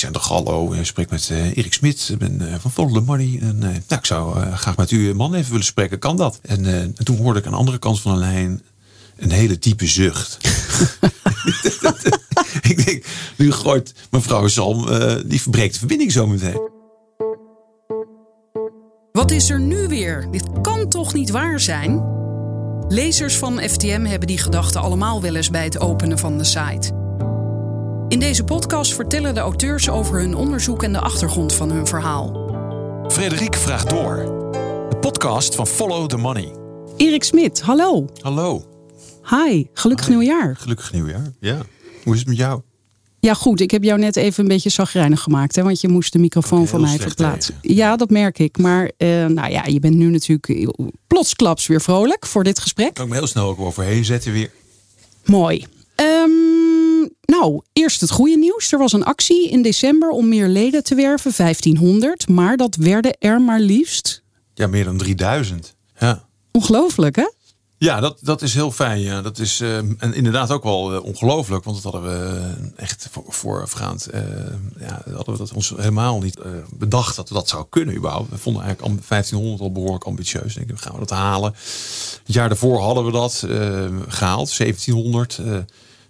zei toch hallo, ik spreek met Erik Smit. Ik ben van Follow the Money. En, nou, ik zou graag met u man even willen spreken. Kan dat? En, en toen hoorde ik aan de andere kant van de lijn een hele diepe zucht. ik denk, nu gooit mevrouw Salm, die verbreekt de verbinding zo meteen. Wat is er nu weer? Dit kan toch niet waar zijn? Lezers van FTM hebben die gedachte allemaal wel eens bij het openen van de site. In deze podcast vertellen de auteurs over hun onderzoek en de achtergrond van hun verhaal. Frederik vraagt door. De podcast van Follow the Money. Erik Smit, hallo. Hallo. Hi, gelukkig nieuwjaar. Gelukkig nieuwjaar, ja. Hoe is het met jou? Ja, goed. Ik heb jou net even een beetje zagrijnig gemaakt. Hè, want je moest de microfoon van mij verplaatsen. Ja, dat merk ik. Maar uh, nou ja, je bent nu natuurlijk plotsklaps weer vrolijk voor dit gesprek. Kan ik me heel snel ook overheen zetten weer. Mooi. Um, nou, eerst het goede nieuws. Er was een actie in december om meer leden te werven. 1500. Maar dat werden er maar liefst... Ja, meer dan 3000. Ja. Ongelooflijk, hè? Ja, dat, dat is heel fijn. Ja. Dat is uh, en inderdaad ook wel uh, ongelooflijk. Want dat hadden we uh, echt voor, voorafgaand. ja, hadden we dat ons helemaal niet bedacht dat we dat zou kunnen überhaupt. We vonden eigenlijk 1500 al behoorlijk ambitieus. Denk ik, gaan we dat halen. Het jaar daarvoor hadden we dat gehaald. 1700.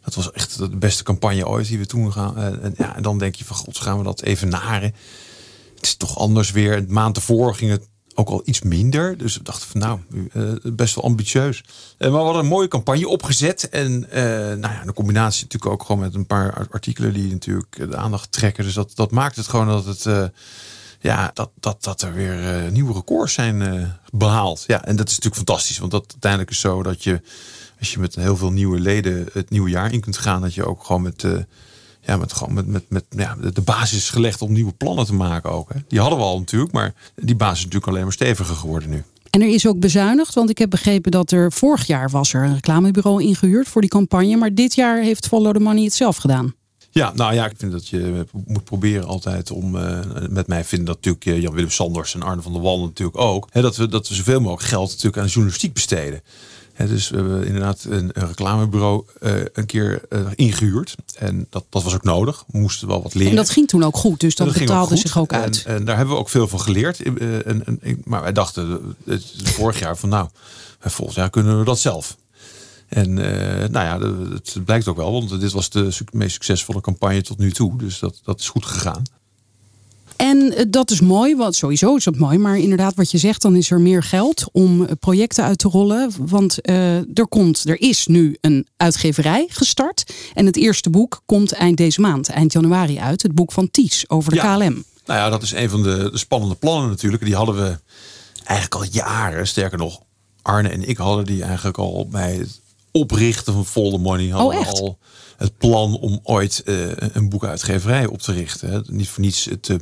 Dat was echt de beste campagne ooit die we toen gaan. en, ja, en dan denk je van god, gaan we dat even naren. Het is toch anders weer. Een maand ervoor ging het ook al iets minder. Dus we dachten van nou, uh, best wel ambitieus. Uh, maar we hadden een mooie campagne opgezet. En nou ja, de combinatie natuurlijk ook gewoon met een paar artikelen die natuurlijk de aandacht trekken. Dus dat, dat maakt het gewoon dat het. ja, dat, dat, dat er weer nieuwe records zijn behaald. Ja, en dat is natuurlijk fantastisch. Want dat uiteindelijk is zo dat je, als je met heel veel nieuwe leden het nieuwe jaar in kunt gaan, dat je ook gewoon met ja, met, gewoon met, met, met ja, de basis gelegd om nieuwe plannen te maken ook. Hè. Die hadden we al natuurlijk, maar die basis is natuurlijk alleen maar steviger geworden nu. En er is ook bezuinigd, want ik heb begrepen dat er vorig jaar was er een reclamebureau ingehuurd voor die campagne. Maar dit jaar heeft Follow the Money het zelf gedaan. Ja, nou ja, ik vind dat je moet proberen altijd om. Uh, met mij vinden dat natuurlijk uh, Jan-Willem Sanders en Arne van der Wallen natuurlijk ook. Hè, dat, we, dat we zoveel mogelijk geld natuurlijk aan de journalistiek besteden dus we hebben inderdaad een, een reclamebureau uh, een keer uh, ingehuurd. En dat, dat was ook nodig. We moesten wel wat leren. En dat ging toen ook goed, dus dat, dat betaalde zich ook uit. En, daar hebben we ook veel van geleerd. Uh, en, en, maar wij dachten vorig jaar van nou, volgend jaar kunnen we dat zelf. En nou ja, het blijkt ook wel, want dit was de meest succesvolle campagne tot nu toe. Dus dat, dat is goed gegaan. En eh, dat is mooi, want sowieso is dat mooi. Maar inderdaad, wat je zegt, dan is er meer geld om eh, projecten uit te rollen. Want uh, er, komt, er is nu een uitgeverij gestart. En het eerste boek komt eind deze maand, eind januari uit. Het boek van Ties over de KLM. Nou ja, dat is een van de, de spannende plannen natuurlijk. Die hadden we eigenlijk al jaren. Sterker nog, Arne en ik hadden die eigenlijk al bij het oprichten van Follow Money. Hadden oh, we al het plan om ooit uh, een boekuitgeverij op te richten. Hè. Niet voor niets het uh,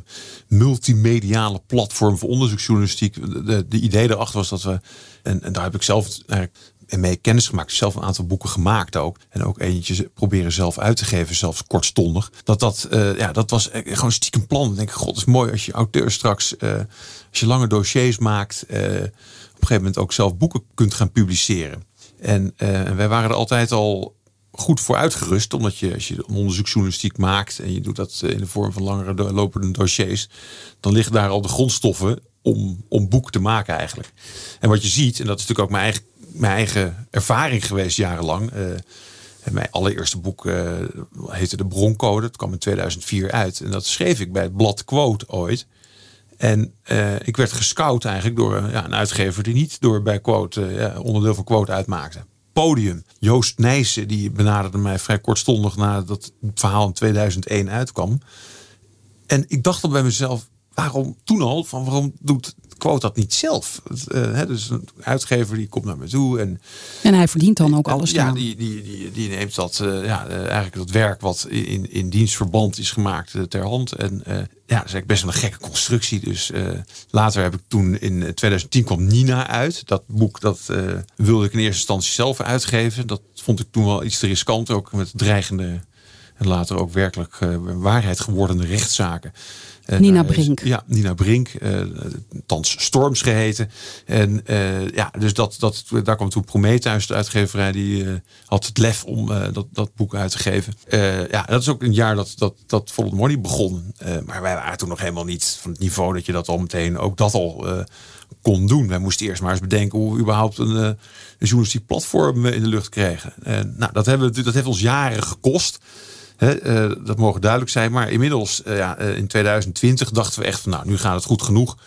multimediale platform voor onderzoeksjournalistiek. De, de, idee erachter was dat we, en, en daar heb ik zelf eigenlijk mee kennis gemaakt. Zelf een aantal boeken gemaakt ook. En ook eentje proberen zelf uit te geven, zelfs kortstondig. Dat, dat, uh, ja, dat was gewoon stiekem plan. Ik denk, god, is mooi als je auteur straks, als je lange dossiers maakt, op een gegeven moment ook zelf boeken kunt gaan publiceren. En wij waren er altijd al goed voor uitgerust. Omdat je, als je onderzoeksjournalistiek maakt en je doet dat in de vorm van langere lopende dossiers, dan liggen daar al de grondstoffen om, om boek te maken eigenlijk. En wat je ziet, en dat is natuurlijk ook mijn eigen, mijn eigen ervaring geweest jarenlang. Uh, mijn allereerste boek uh, heette De Broncode. Het kwam in 2004 uit. En dat schreef ik bij het blad Quote ooit. En ik werd gescout eigenlijk door ja, een uitgever die niet door bij Quote onderdeel van Quote uitmaakte podium. Joost Nijssen, die benaderde mij vrij kortstondig nadat het verhaal in 2001 uitkwam. En ik dacht dan bij mezelf, waarom toen al? Van waarom doet quote dat niet zelf? Uh, dus een uitgever die komt naar me toe. En, en hij verdient dan ook alles. Ja, die, die, die, die neemt dat, uh, ja, uh, eigenlijk dat werk wat in, in dienstverband is gemaakt ter hand. En ja, dat is eigenlijk best wel een gekke constructie. Dus later heb ik toen in 2010 kwam Nina uit. Dat boek dat wilde ik in eerste instantie zelf uitgeven. Dat vond ik toen wel iets te riskant. Ook met dreigende en later ook werkelijk waarheid geworden rechtszaken. Nina Brink. ja, Nina Brink, uh, thans Storms geheten. En uh, ja, dus dat, dat, daar kwam toen Prometheus, de uitgeverij, die uh, had het lef om dat, dat boek uit te geven. ja, dat is ook een jaar dat, dat, dat Follow Money begon. maar wij waren toen nog helemaal niet van het niveau dat je dat al meteen ook dat al kon doen. Wij moesten eerst maar eens bedenken hoe we überhaupt een, een journalistiek platform in de lucht kregen. En nou, dat, hebben we, dat heeft ons jaren gekost. Uh, dat mogen duidelijk zijn. Maar inmiddels, uh, ja, in 2020 dachten we echt van nou, nu gaat het goed genoeg.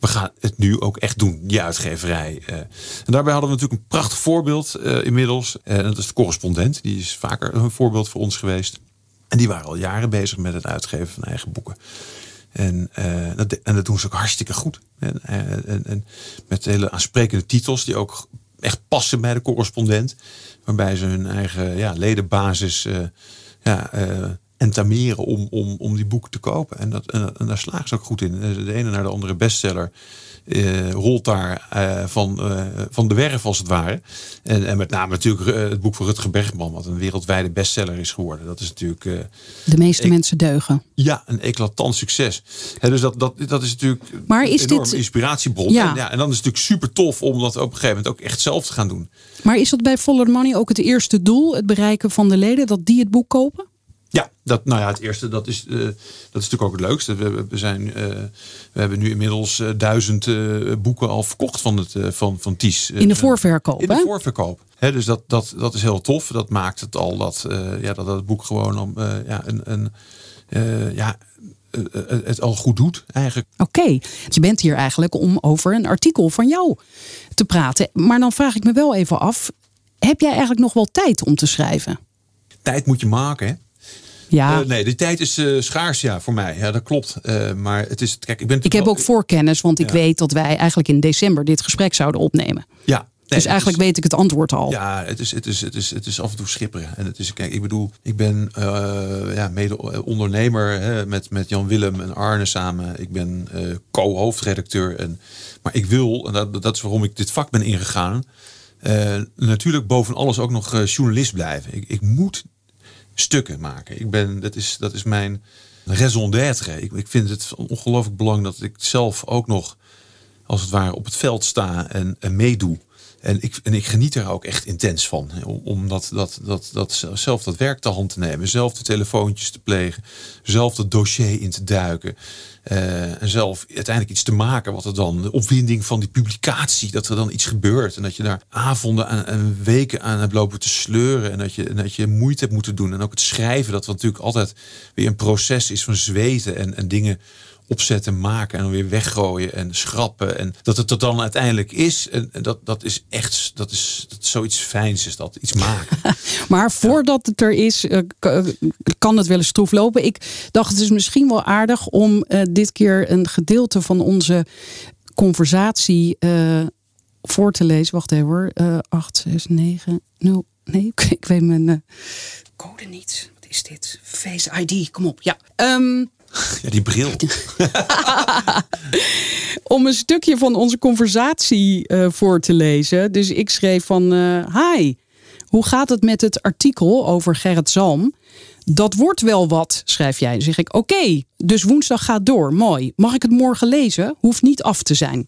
We gaan het nu ook echt doen, die uitgeverij. En daarbij hadden we natuurlijk een prachtig voorbeeld inmiddels. En dat is de correspondent. Die is vaker een voorbeeld voor ons geweest. En die waren al jaren bezig met het uitgeven van eigen boeken. En, dat, en dat doen ze ook hartstikke goed. En, en, en met hele aansprekende titels die ook echt passen bij de correspondent. Waarbij ze hun eigen ja, ledenbasis ja, uh, entameren om, om, om die boeken te kopen. En, dat, en, daar slagen ze ook goed in. De ene naar de andere bestseller. Uh, rolt daar uh, van, uh, van de werf als het ware. En, en met name natuurlijk het boek van Rutger Bergman, wat een wereldwijde bestseller is geworden. Dat is natuurlijk. de meeste mensen deugen. Ja, een eclatant succes. dus dat, dat, dat is natuurlijk maar is een dit... inspiratiebron. Ja. En, ja, en dan is het natuurlijk super tof om dat op een gegeven moment ook echt zelf te gaan doen. Maar is dat bij Follow the Money ook het eerste doel, het bereiken van de leden, dat die het boek kopen? Ja, dat, nou ja, het eerste, dat is, uh, dat is natuurlijk ook het leukste. We, we, zijn, uh, we hebben nu inmiddels uh, duizend boeken al verkocht van, het, van, van Ties. In de voorverkoop, In de voorverkoop. He, dus dat, dat, dat is heel tof. Dat maakt het al dat, ja, dat het boek gewoon om, ja, een, een, ja, het al goed doet eigenlijk. Oké, je bent hier eigenlijk om over een artikel van jou te praten. Maar dan vraag ik me wel even af, heb jij eigenlijk nog wel tijd om te schrijven? Tijd moet je maken, hè? Ja. Uh, nee, de tijd is uh, schaars ja, voor mij. Ja, dat klopt. Uh, maar het is, kijk, ik, ben ik heb ook voorkennis, want ik weet dat wij eigenlijk in december dit gesprek zouden opnemen. Ja, Nee, dus eigenlijk is, weet ik het antwoord al. Ja, het is, het is, het is, het is af en toe schipperen. En het is, kijk, ik bedoel, ik ben uh, ja, mede-ondernemer hè, met, met Jan Willem en Arne samen. Ik ben uh, co-hoofdredacteur. En, maar ik wil, en dat, dat is waarom ik dit vak ben ingegaan, uh, natuurlijk boven alles ook nog journalist blijven. Ik, ik moet stukken maken. Ik ben, dat, is, dat is mijn raison d'être. Ik, ik vind het ongelooflijk belangrijk dat ik zelf ook nog, als het ware, op het veld sta en, en meedoe. En ik, en ik geniet er ook echt intens van. Om dat, dat, dat, dat, zelf dat werk te hand te nemen. Zelf de telefoontjes te plegen. Zelf het dossier in te duiken. Uh, en zelf uiteindelijk iets te maken. Wat er dan, de opwinding van die publicatie. Dat er dan iets gebeurt. En dat je daar avonden en weken aan hebt lopen te sleuren. En dat je, dat je moeite hebt moeten doen. En ook het schrijven. Dat natuurlijk altijd weer een proces is van zweten. En, en dingen opzetten, maken en dan weer weggooien en schrappen. En dat het er dan uiteindelijk is. En dat, dat is echt dat is, zoiets fijns, is dat iets maken. maar voordat het er is, uh, kan het wel eens stroef lopen. Ik dacht, het is misschien wel aardig om uh, dit keer een gedeelte van onze conversatie uh, voor te lezen. Wacht even hoor. 8, 6, 9, 0. Nee, ik weet mijn code niet. Wat is dit? Face ID, kom op. Ja. Um, ja, die bril. Om een stukje van onze conversatie uh, voor te lezen. Dus ik schreef van, uh, hi, hoe gaat het met het artikel over Gerrit Zalm? Dat wordt wel wat, schrijf jij. Dan zeg ik, oké, dus woensdag gaat door, mooi. Mag ik het morgen lezen? Hoeft niet af te zijn.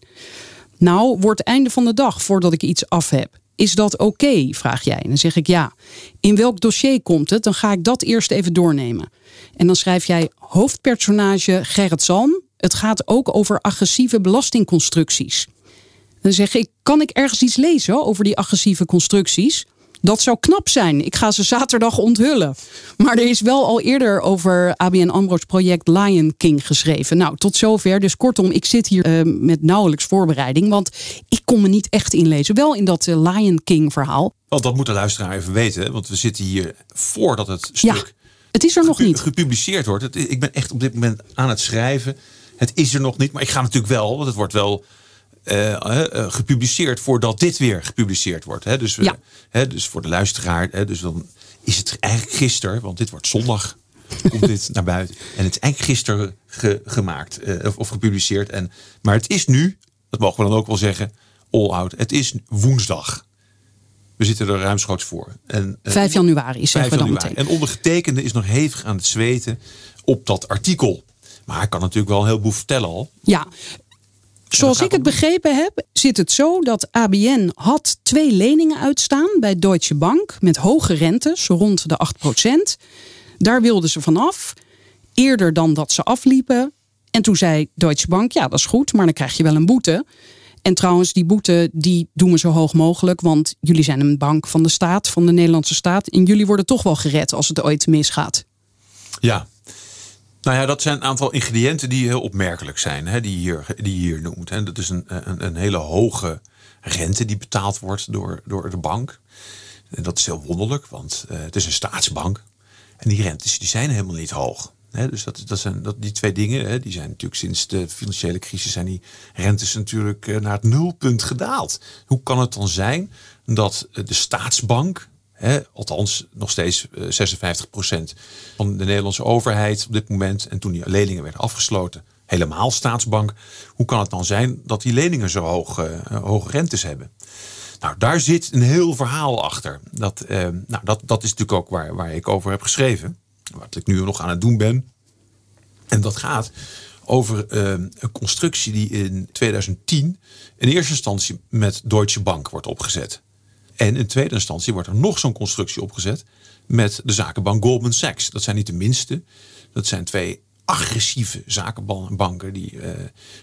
Nou, wordt einde van de dag voordat ik iets af heb. Is dat oké? Vraag jij. En dan zeg ik ja. In welk dossier komt het? Dan ga ik dat eerst even doornemen. En dan schrijf jij hoofdpersonage Gerrit Zalm. Het gaat ook over agressieve belastingconstructies. Dan zeg ik, kan ik ergens iets lezen over die agressieve constructies? Dat zou knap zijn. Ik ga ze zaterdag onthullen. Maar er is wel al eerder over ABN AMRO's project Lion King geschreven. Nou, tot zover. Dus kortom, ik zit hier uh, met nauwelijks voorbereiding. Want ik kon me niet echt inlezen. Wel in dat uh, Lion King verhaal. Want dat moet de luisteraar even weten. Want we zitten hier voordat het stuk... Ja, het is er nog niet. gepubliceerd wordt. Ik ben echt op dit moment aan het schrijven. Het is er nog niet. Maar ik ga natuurlijk wel. Want het wordt wel uh, uh, gepubliceerd voordat dit weer gepubliceerd wordt. Hè? Dus, ja. hè, dus voor de luisteraar. Hè? Dus dan is het eigenlijk gisteren, want dit wordt zondag. komt dit naar buiten. En het is eigenlijk gisteren ge, gemaakt uh, of, of, gepubliceerd. En, maar het is nu, dat mogen we dan ook wel zeggen, all out. Het is woensdag. We zitten er ruimschoots voor. En, 5 januari, zeggen 5 we dan januari. meteen. En ondergetekende is nog hevig aan het zweten op dat artikel. Maar hij kan natuurlijk wel een heleboel vertellen al. Ja, Zoals ik het begrepen heb, zit het zo dat ABN had twee leningen uitstaan bij Deutsche Bank met hoge rentes, rond de 8%. Daar wilden ze vanaf, eerder dan dat ze afliepen. En toen zei Deutsche Bank, ja dat is goed, maar dan krijg je wel een boete. En trouwens, die boete die doen we zo hoog mogelijk. Want jullie zijn een bank van de staat, van de Nederlandse staat. En jullie worden toch wel gered als het ooit misgaat. Ja, nou ja, dat zijn een aantal ingrediënten die heel opmerkelijk zijn, hè, die, hier, die hier noemt. Hè. Dat is een, een, een, hele hoge rente die betaald wordt door, door de bank. En dat is heel wonderlijk, want uh, het is een staatsbank. En die rentes die zijn helemaal niet hoog. Dus dat, dat zijn dat, die twee dingen, die zijn natuurlijk sinds de financiële crisis zijn die rentes natuurlijk uh, naar het nulpunt gedaald. Hoe kan het dan zijn dat de staatsbank, althans, nog steeds 56% eh, van de Nederlandse overheid op dit moment. En toen die leningen werden afgesloten, helemaal staatsbank. Hoe kan het dan zijn dat die leningen zo hoog, uh, hoge rentes hebben? Nou, daar zit een heel verhaal achter. Dat, nou, dat, dat is natuurlijk ook waar, waar ik over heb geschreven. Wat ik nu nog aan het doen ben. En dat gaat over een constructie die in 2010 in eerste instantie met Deutsche Bank wordt opgezet. En in tweede instantie wordt er nog zo'n constructie opgezet met de zakenbank Goldman Sachs. Dat zijn niet de minste. Dat zijn twee agressieve zakenbanken die uh,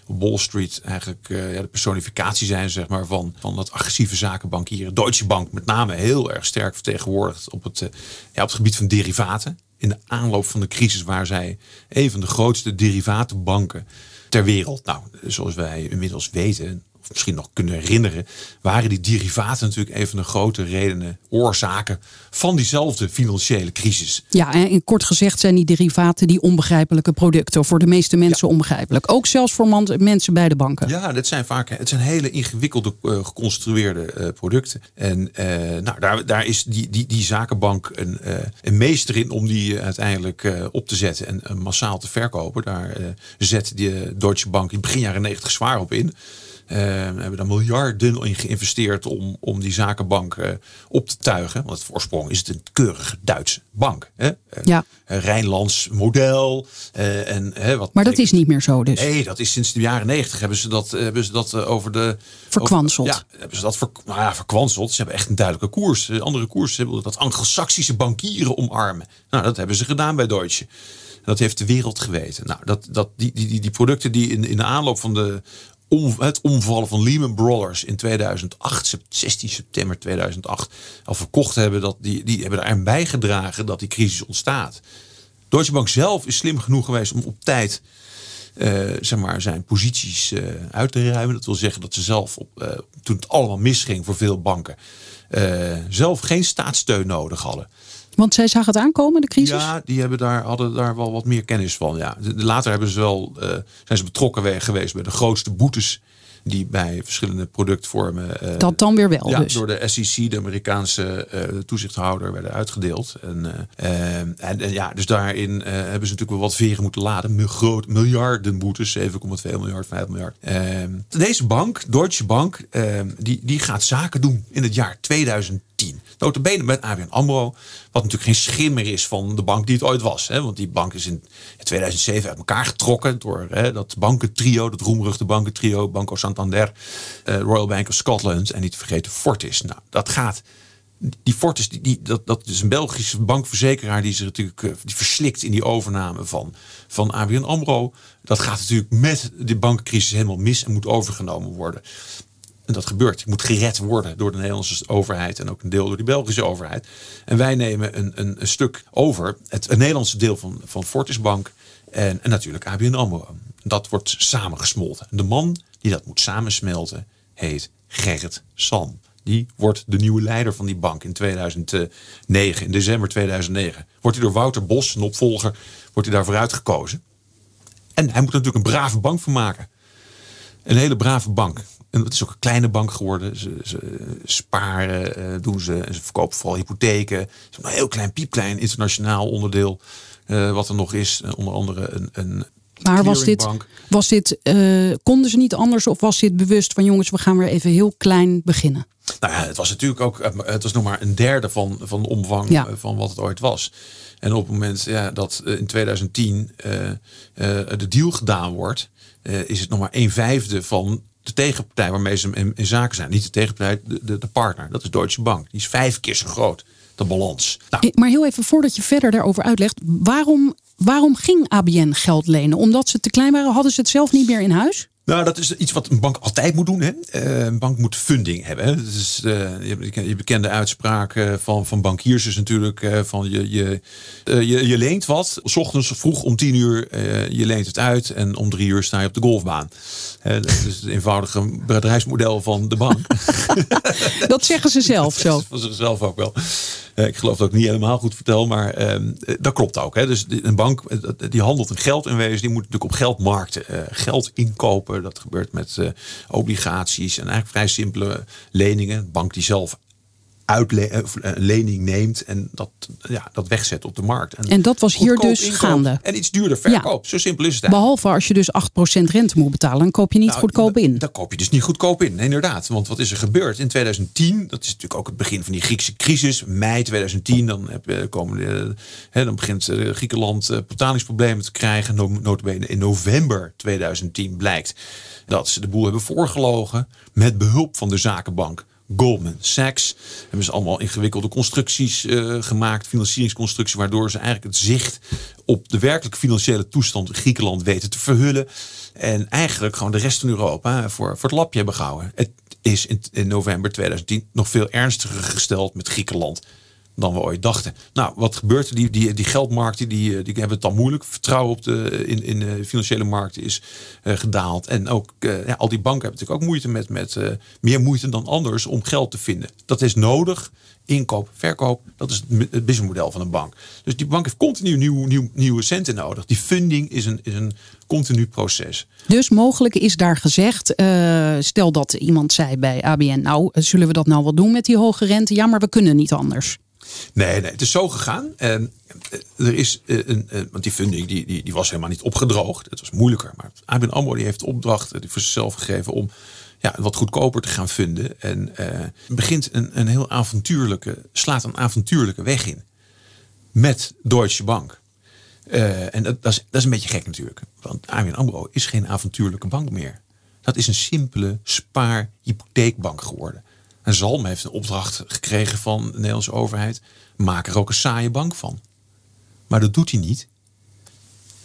op Wall Street eigenlijk uh, ja, de personificatie zijn zeg maar, van, van dat agressieve zakenbank hier. Deutsche Bank met name heel erg sterk vertegenwoordigd op het, uh, ja, op het gebied van derivaten. In de aanloop van de crisis waar zij een van de grootste derivatenbanken ter wereld. Nou, zoals wij inmiddels weten, of misschien nog kunnen herinneren, waren die derivaten natuurlijk een van de grote redenen, oorzaken van diezelfde financiële crisis. Ja, en kort gezegd zijn die derivaten die onbegrijpelijke producten, voor de meeste mensen onbegrijpelijk. Ook zelfs voor mensen bij de banken. Ja, dat zijn vaak het zijn hele ingewikkelde uh, geconstrueerde uh, producten. En uh, nou, daar, daar is die, die, die zakenbank een, een meester in om die uiteindelijk op te zetten en massaal te verkopen. Daar zet de Deutsche Bank in begin jaren 90 zwaar op in. We hebben daar miljarden in geïnvesteerd om, om die zakenbank uh, op te tuigen. Want het voorsprong is het een keurige Duitse bank. Hè? Uh, ja. Rijnlands model. en, wat maar dat is niet meer zo dus? Nee, dat is sinds de jaren negentig hebben ze dat, hebben ze dat over de... Verkwanseld. Over, ja, hebben ze dat ver, nou ja, verkwanseld. Ze hebben echt een duidelijke koers. andere koers hebben dat anglo-saxische bankieren omarmen. Nou, dat hebben ze gedaan bij Deutsche. Dat heeft de wereld geweten. Nou, dat, dat, die, die, die, die producten die in, in de aanloop van de het omvallen van Lehman Brothers in 2008, 16 september 2008, al verkocht hebben, dat die, die hebben bijgedragen dat die crisis ontstaat. Deutsche Bank zelf is slim genoeg geweest om op tijd uh, zeg maar, zijn posities uh, uit te ruimen. Dat wil zeggen dat ze zelf, op, uh, toen het allemaal misging voor veel banken, zelf geen staatssteun nodig hadden. Want zij zagen het aankomen, de crisis? Ja, die hebben daar, hadden daar wel wat meer kennis van. Ja. Later hebben ze wel, uh, zijn ze betrokken geweest bij de grootste boetes die bij verschillende productvormen. Uh, dat dan weer wel. Ja, dus. door de SEC, de Amerikaanse uh, toezichthouder, werden uitgedeeld. En, en, en, ja, dus daarin hebben ze natuurlijk wel wat veren moeten laden. Groot, miljarden boetes, 7,2 miljard, 5 miljard. deze bank, Deutsche Bank, die, die gaat zaken doen in het jaar 2010. Notabene met ABN AMRO. Wat natuurlijk geen schimmer is van de bank die het ooit was. Hè? Want die bank is in 2007 uit elkaar getrokken door hè, dat bankentrio. Dat roemruchte bankentrio. Banco Santander, uh, Royal Bank of Scotland. En niet te vergeten Fortis. Nou, dat gaat die Fortis, die, dat, dat is een Belgische bankverzekeraar die zich natuurlijk uh, die verslikt in die overname van, van ABN AMRO. Dat gaat natuurlijk met de bankencrisis helemaal mis en moet overgenomen worden. En dat gebeurt. Het moet gered worden door de Nederlandse overheid en ook een deel door die Belgische overheid. En wij nemen een, een, stuk over, het, het Nederlandse deel van, van Fortis Bank en, en natuurlijk ABN AMRO. Dat wordt samengesmolten. De man die dat moet samensmelten heet Gerrit Sam. Die wordt de nieuwe leider van die bank in 2009, in december 2009. Wordt hij door Wouter Bos, een opvolger, wordt hij daarvoor uitgekozen. En hij moet er natuurlijk een brave bank van maken. Een hele brave bank. En het is ook een kleine bank geworden. Ze, ze sparen, uh, doen ze. En ze verkopen vooral hypotheken. Hebben een heel klein, piepklein internationaal onderdeel. Uh, wat er nog is. Uh, onder andere een, een maar was dit, was dit konden ze niet anders of was dit bewust van jongens, we gaan weer even heel klein beginnen? Nou ja, het was natuurlijk ook, het was nog maar een derde van, van de omvang van wat het ooit was. En op het moment ja, dat in 2010 de deal gedaan wordt, is het nog maar een vijfde van de tegenpartij waarmee ze in, in zaken zijn. Niet de tegenpartij, de, de, partner. Dat is Deutsche Bank. Die is vijf keer zo groot, de balans. Nou. Maar heel even voordat je verder daarover uitlegt. Waarom, waarom ging ABN geld lenen? Omdat ze te klein waren? Hadden ze het zelf niet meer in huis? Nou, dat is iets wat een bank altijd moet doen. Hè? Uh, een bank moet funding hebben. Hè? Uh, je, bekende uitspraak uh, van, van bankiers is natuurlijk van je, je, je, je, leent wat. S ochtends vroeg om tien uur je leent het uit en om drie uur sta je op de golfbaan. dat is het eenvoudige bedrijfsmodel van de bank. dat zeggen ze zelf zo. Van zichzelf ook wel. Eh, ik geloof dat ik niet helemaal goed vertel, maar ehm, eh, dat klopt ook. Hè. Dus een bank eh, die handelt in geld in wezen, die moet natuurlijk op geldmarkten geld inkopen. Dat gebeurt met obligaties en eigenlijk vrij simpele leningen. Bank die zelf uitle een lening neemt en dat, ja, dat wegzet op de markt. En, en dat was hier dus gaande. En iets duurder verkoop. Zo simpel is het. Behalve als je dus 8% rente moet betalen, dan koop je niet nou, goedkoop in. Dan koop je dus niet goedkoop in, inderdaad. Want wat is er gebeurd in 2010? Dat is natuurlijk ook het begin van die Griekse crisis. Mei 2010, dan, heb, komen de, hè, dan begint Griekenland betalingsproblemen te krijgen. Notabene in november 2010 blijkt dat ze de boel hebben voorgelogen met behulp van de zakenbank Goldman Sachs. Hebben ze allemaal ingewikkelde constructies uh, gemaakt, financieringsconstructies, waardoor ze eigenlijk het zicht op de werkelijke financiële toestand in Griekenland weten te verhullen. En eigenlijk gewoon de rest van Europa voor, voor het lapje hebben gehouden. Het is in, in november 2010 nog veel ernstiger gesteld met Griekenland dan we ooit dachten. Nou, wat gebeurt er? Die, die, die geldmarkten die, eh, die hebben het dan moeilijk. Vertrouwen op de, in, in de financiële markten is uh, gedaald. En ook uh, ja, al die banken hebben natuurlijk ook moeite met, met meer moeite dan anders om geld te vinden. Dat is nodig. Inkoop, verkoop, dat is het businessmodel van een bank. Dus die bank heeft continu nieuw, nieuw, nieuwe centen nodig. Die funding is een, is een continu proces. Dus mogelijk is daar gezegd, stel dat iemand zei bij ABN, nou zullen we dat nou wel doen met die hoge rente? Ja, maar we kunnen niet anders. Nee, nee, het is zo gegaan. Eh, er is eh, een, een, want die funding die, die, die was helemaal niet opgedroogd. Het was moeilijker. Maar ABN AMRO die heeft de opdracht die voor zichzelf gegeven om ja, wat goedkoper te gaan vinden. En uh, begint een, een heel avontuurlijke, slaat een avontuurlijke weg in. Met Deutsche Bank. Uh, en dat, dat, is, dat is een beetje gek natuurlijk. Want ABN AMRO is geen avontuurlijke bank meer. Dat is een simpele spaar-hypotheekbank geworden. En Zalm heeft een opdracht gekregen van de Nederlandse overheid. Maak er ook een saaie bank van. Maar dat doet hij niet.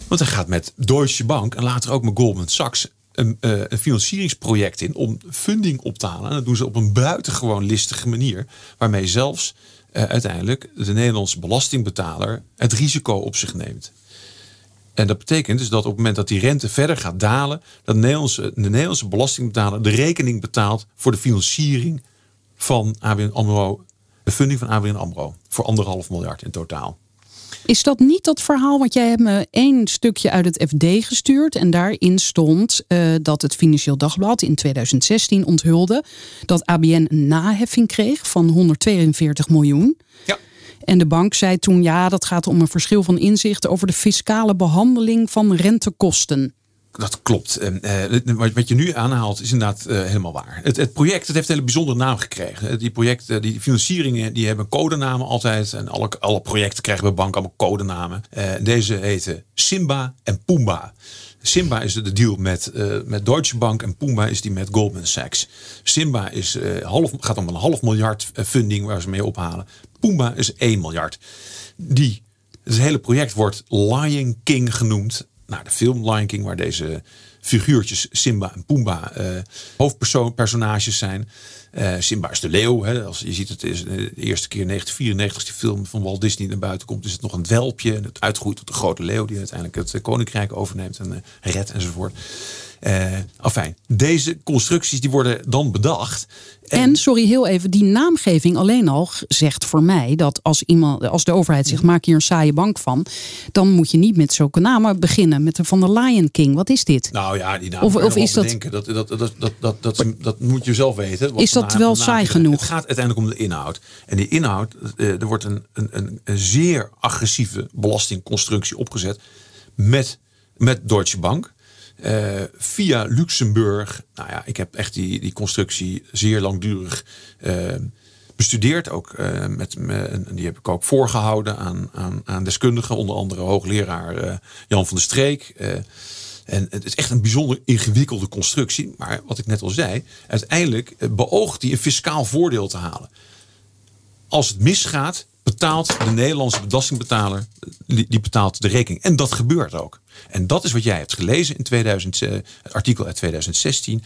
Want hij gaat met Deutsche Bank en later ook met Goldman Sachs een, uh, een, financieringsproject in om funding op te halen. En dat doen ze op een buitengewoon listige manier. Waarmee zelfs uh, uiteindelijk de Nederlandse belastingbetaler het risico op zich neemt. En dat betekent dus dat op het moment dat die rente verder gaat dalen, dat de Nederlandse belastingbetaler de rekening betaalt voor de financiering van ABN AMRO, de funding van ABN AMRO. Voor anderhalf miljard in totaal. Is dat niet dat verhaal? Want jij hebt me één stukje uit het FD gestuurd. En daarin stond uh, dat het Financieel Dagblad in 2016 onthulde dat ABN een naheffing kreeg van 142 miljoen. Ja. En de bank zei toen: ja, dat gaat om een verschil van inzicht over de fiscale behandeling van rentekosten dat klopt. Uh, wat je nu aanhaalt is inderdaad uh, helemaal waar. Het, het, project het heeft een hele bijzondere naam gekregen. Die projecten, die financieringen, die hebben codenamen altijd. En alle, alle projecten krijgen bij banken allemaal codenamen. Deze heten Simba en Pumba. Simba is de deal met, met Deutsche Bank en Pumba is die met Goldman Sachs. Simba is, half, gaat om een half miljard funding waar ze mee ophalen. Pumba is 1 miljard. Die, het hele project wordt Lion King genoemd nou, de film Lion King, waar deze figuurtjes Simba en Pumbaa uh, hoofdpersonages zijn. Uh, Simba is de leeuw. Hè. Als je ziet, het is de eerste keer 1994 die film van Walt Disney naar buiten komt, is het nog een welpje. En het uitgroeit tot de grote leeuw die uiteindelijk het koninkrijk overneemt en redt enzovoort. Uh, afijn, deze constructies die worden dan bedacht. En, sorry, heel even, die naamgeving alleen al zegt voor mij dat als iemand, als de overheid zegt, maak hier een saaie bank van, dan moet je niet met zulke namen beginnen. Met de van de Lion King. Wat is dit? Nou ja, die naam. Of, of is dat, dat, dat, dat, dat, dat, dat, moet je zelf weten. Is dat wel saai genoeg? Het gaat uiteindelijk om de inhoud. En die inhoud, eh, er wordt een, een, een zeer agressieve belastingconstructie opgezet met, met Deutsche Bank. Via Luxemburg. Nou ja, ik heb echt die, die constructie zeer langdurig bestudeerd. Ook met, met, die heb ik ook voorgehouden aan, aan, aan deskundigen, onder andere hoogleraar Jan van der Streek. En het is echt een bijzonder ingewikkelde constructie. Maar wat ik net al zei, uiteindelijk eh, beoogt hij een fiscaal voordeel te halen. Als het misgaat, betaalt de Nederlandse belastingbetaler die betaalt de rekening. En dat gebeurt ook. En dat is wat jij hebt gelezen in 2000, het eh, artikel uit 2016.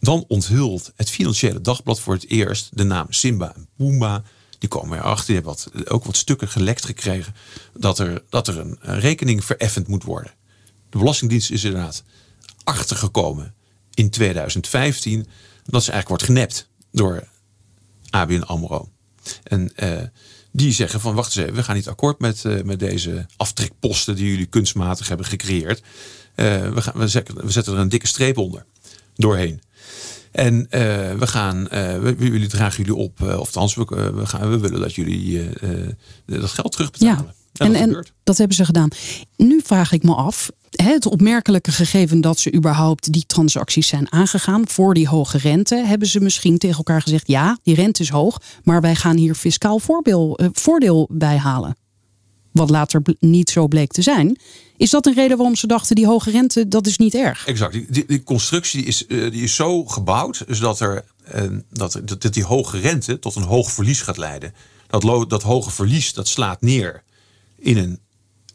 Dan onthult het Financiële Dagblad voor het eerst de naam Simba en Pumba. Die komen erachter, die hebben wat, ook wat stukken gelekt gekregen. Dat er, dat er een rekening vereffend moet worden. De Belastingdienst is inderdaad achtergekomen in 2015 dat ze eigenlijk wordt genept door ABN AMRO. En uh, die zeggen van wacht eens even, we gaan niet akkoord met, uh, met deze aftrekposten die jullie kunstmatig hebben gecreëerd. Uh, we, gaan, we, zetten, we zetten er een dikke streep onder, doorheen. En we gaan, we, jullie dragen jullie op, of althans, we, we, gaan, we willen dat jullie dat geld terugbetalen. Ja en, en dat hebben ze gedaan. Nu vraag ik me af, het opmerkelijke gegeven dat ze überhaupt die transacties zijn aangegaan voor die hoge rente, hebben ze misschien tegen elkaar gezegd: ja, die rente is hoog, maar wij gaan hier fiscaal eh, voordeel bij halen. Wat later niet zo bleek te zijn. Is dat een reden waarom ze dachten die hoge rente, dat is niet erg? Exact. Die, constructie is, uh, die is zo gebouwd dus dat, er, uh, dat, dat die hoge rente tot een hoog verlies gaat leiden. Dat, dat hoge verlies dat slaat neer in een,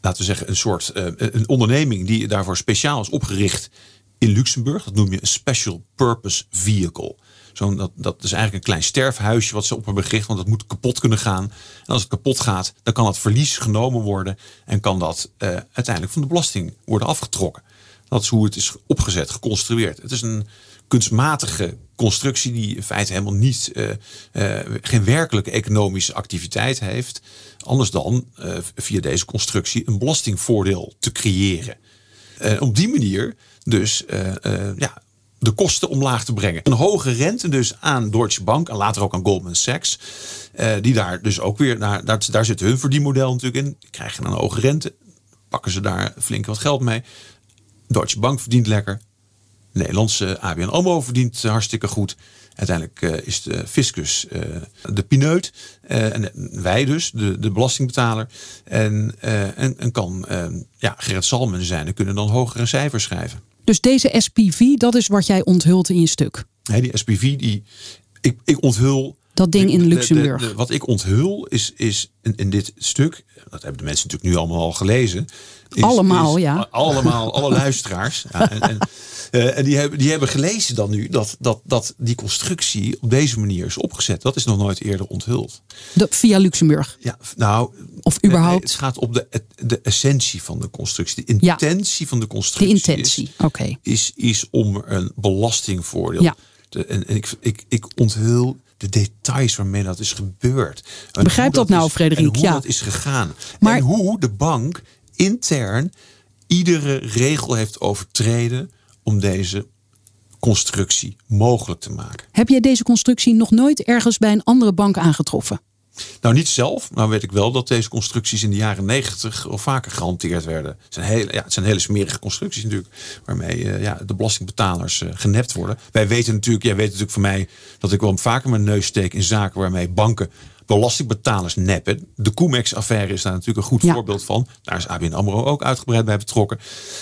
laten we zeggen, een soort uh, een onderneming die daarvoor speciaal is opgericht in Luxemburg. Dat noem je een special purpose vehicle. Zo dat, dat is eigenlijk een klein sterfhuisje wat ze op hebben gericht, want dat moet kapot kunnen gaan. En als het kapot gaat, dan kan het verlies genomen worden en kan dat uh, uiteindelijk van de belasting worden afgetrokken. Dat is hoe het is opgezet, geconstrueerd. Het is een kunstmatige constructie die in feite helemaal niet, uh, uh, geen werkelijke economische activiteit heeft. Anders dan uh, via deze constructie een belastingvoordeel te creëren. op die manier dus ja, de kosten omlaag te brengen. Een hoge rente dus aan Deutsche Bank en later ook aan Goldman Sachs. die daar dus ook weer, naar, daar, daar zit hun verdienmodel natuurlijk in. Die krijgen een hoge rente, pakken ze daar flink wat geld mee. Deutsche Bank verdient lekker, Nederlandse ABN AMRO verdient hartstikke goed. Uiteindelijk uh, is de fiscus uh, de pineut. Uh, en wij dus, de, de belastingbetaler. En, en, en, kan ja, Gerrit Salmen zijn en kunnen dan hogere cijfers schrijven. Dus deze SPV, dat is wat jij onthult in je stuk? Nee, die SPV, die, ik, ik onthul dat ding in Luxemburg. De, de, wat ik onthul is, is in, in, dit stuk, dat hebben de mensen natuurlijk nu allemaal al gelezen. Is, allemaal, ja. Allemaal, alle luisteraars. Ja, en, en, uh, en, die, hebben, die hebben gelezen dan nu dat, dat, dat die constructie op deze manier is opgezet. Dat is nog nooit eerder onthuld. De, via Luxemburg? Ja, nou. Of überhaupt? het gaat op de, de essentie van de constructie. De intentie van de constructie. De intentie, oké. Is, is om een belastingvoordeel. Ja. Te, en, en ik, ik, ik onthul de details waarmee dat is gebeurd. Begrijp dat, nou, Frederik? hoe ja. dat is gegaan. Maar, en hoe de bank intern iedere regel heeft overtreden om deze constructie mogelijk te maken. Heb jij deze constructie nog nooit ergens bij een andere bank aangetroffen? Nou, niet zelf. Nou weet ik wel dat deze constructies in de jaren negentig al vaker gehanteerd werden. Het zijn hele, ja, het zijn hele smerige constructies natuurlijk. Waarmee uh, ja, de belastingbetalers uh, genept worden. Wij weten natuurlijk, jij weet natuurlijk van mij dat ik wel vaker mijn neus steek in zaken waarmee banken belastingbetalers neppen. De Comex-affaire is daar natuurlijk een goed voorbeeld van. Daar is ABN AMRO ook uitgebreid bij betrokken.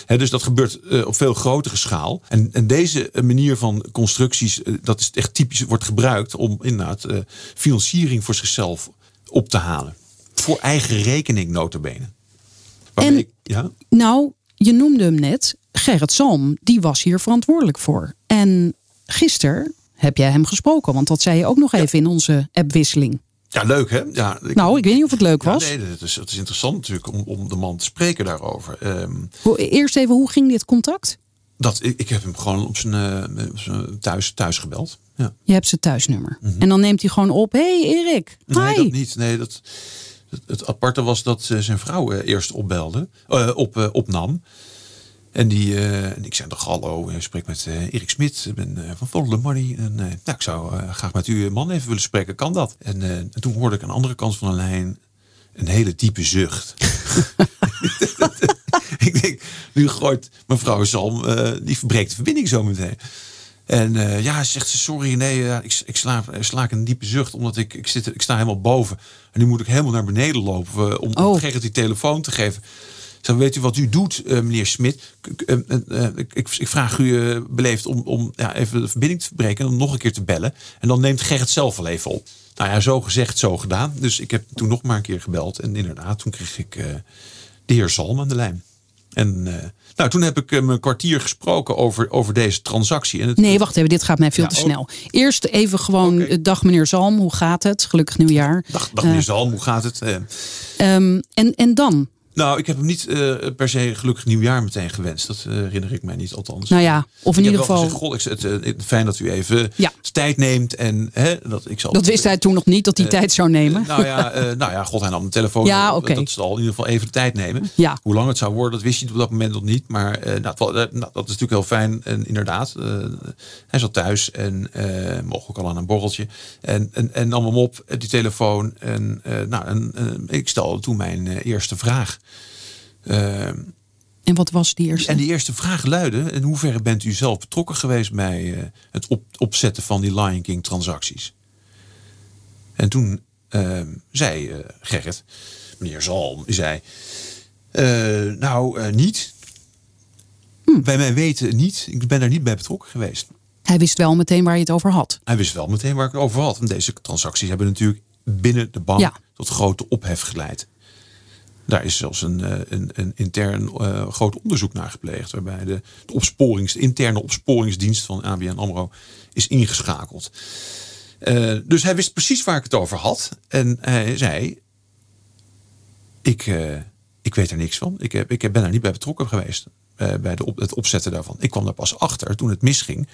dus dat gebeurt uh, op veel grotere schaal. En, en deze manier van constructies, uh, dat is echt typisch, wordt gebruikt om inderdaad uh, financiering voor zichzelf op te halen. Voor eigen rekening notabene. En, ik, ja? Nou, je noemde hem net, Gerrit Salm, die was hier verantwoordelijk voor. En gisteren heb jij hem gesproken, want dat zei je ook nog even in onze appwisseling. Ja, leuk hè? Ja, ik, nou, ik weet niet of het leuk was. nee, het is, het is interessant natuurlijk om, om de man te spreken daarover. Um, Eerst even, hoe ging dit contact? Dat, ik, ik heb hem gewoon op zijn, uh, zijn thuis, thuis gebeld. Ja. Je hebt zijn thuisnummer. Mm -hmm. En dan neemt hij gewoon op. hey, Erik, Nee, dat niet. Nee, dat, het, het aparte was dat zijn vrouw uh, eerst opbelde, uh, op, opnam. En, die, en ik zei toch hallo, ik spreek met uh, Erik Smit, ik ben uh, van Follow the Money. En nou, ik zou graag met uw man even willen spreken, kan dat? En, en, toen hoorde ik aan de andere kant van de lijn een hele diepe zucht. ik denk, nu gooit mevrouw Zalm, uh, die verbreekt de verbinding zo meteen. En uh, ja, zegt ze, sorry, nee, uh, ik, ik sla, sla een diepe zucht, omdat ik, ik, zit, ik sta helemaal boven. En nu moet ik helemaal naar beneden lopen om, oh. om Gerrit die telefoon te geven. Zeg, weet u wat u doet, uh, meneer Smit? Ik, ik, ik, vraag u beleefd om, om ja, even de verbinding te verbreken en om nog een keer te bellen. En dan neemt Gerrit zelf wel even op. Nou ja, zo gezegd, zo gedaan. Dus ik heb toen nog maar een keer gebeld. En inderdaad, toen kreeg ik de heer Zalm aan de lijn. En nou, toen heb ik hem een kwartier gesproken over, over deze transactie. En het, nee, wacht even, dit gaat mij veel te snel. Eerst even gewoon, okay. dag meneer Zalm, hoe gaat het? Gelukkig nieuwjaar. Dag, dag meneer uh, Zalm, hoe gaat het? Um, en, en dan? Nou, ik heb hem niet uh, per se gelukkig nieuwjaar meteen gewenst. Dat uh, herinner ik mij niet althans. Nou ja, of in ieder geval. Gezegd, ik, het, uh, fijn dat u even ja. tijd neemt. En, hè, dat, ik zal, dat wist hij toen nog niet, dat hij tijd zou nemen. nou, ja, nou ja, god, hij nam de telefoon. Ja, oké. Dat zal in ieder geval even de tijd nemen. Ja. Hoe lang het zou worden, dat wist je op dat moment nog niet. Maar nou, nou, dat is natuurlijk heel fijn. En inderdaad, hij zat thuis en mogelijk al aan een borreltje. En, en, en nam hem op, die telefoon. En, nou, en, ik stelde toen mijn eerste vraag. Uh, en wat was die eerste? En die eerste vraag luidde: in hoeverre bent u zelf betrokken geweest bij uh, het op, opzetten van die Lion King transacties? En toen uh, zei Gerrit, meneer Zalm, zei: Nou, niet. Hm. Bij mij weten niet. Ik ben daar niet bij betrokken geweest. Hij wist wel meteen waar je het over had. Hij wist wel meteen waar ik het over had. Want deze transacties hebben natuurlijk binnen de bank ja. tot grote ophef geleid. Daar is zelfs een, een, een intern uh, groot onderzoek naar gepleegd. Waarbij de, de, opsporings, de interne opsporingsdienst van ABN AMRO is ingeschakeld. Uh, dus hij wist precies waar ik het over had. En hij zei, ik, uh, ik weet er niks van. Ik, heb, ik ben daar niet bij betrokken geweest. bij de op, het opzetten daarvan. Ik kwam daar pas achter toen het misging.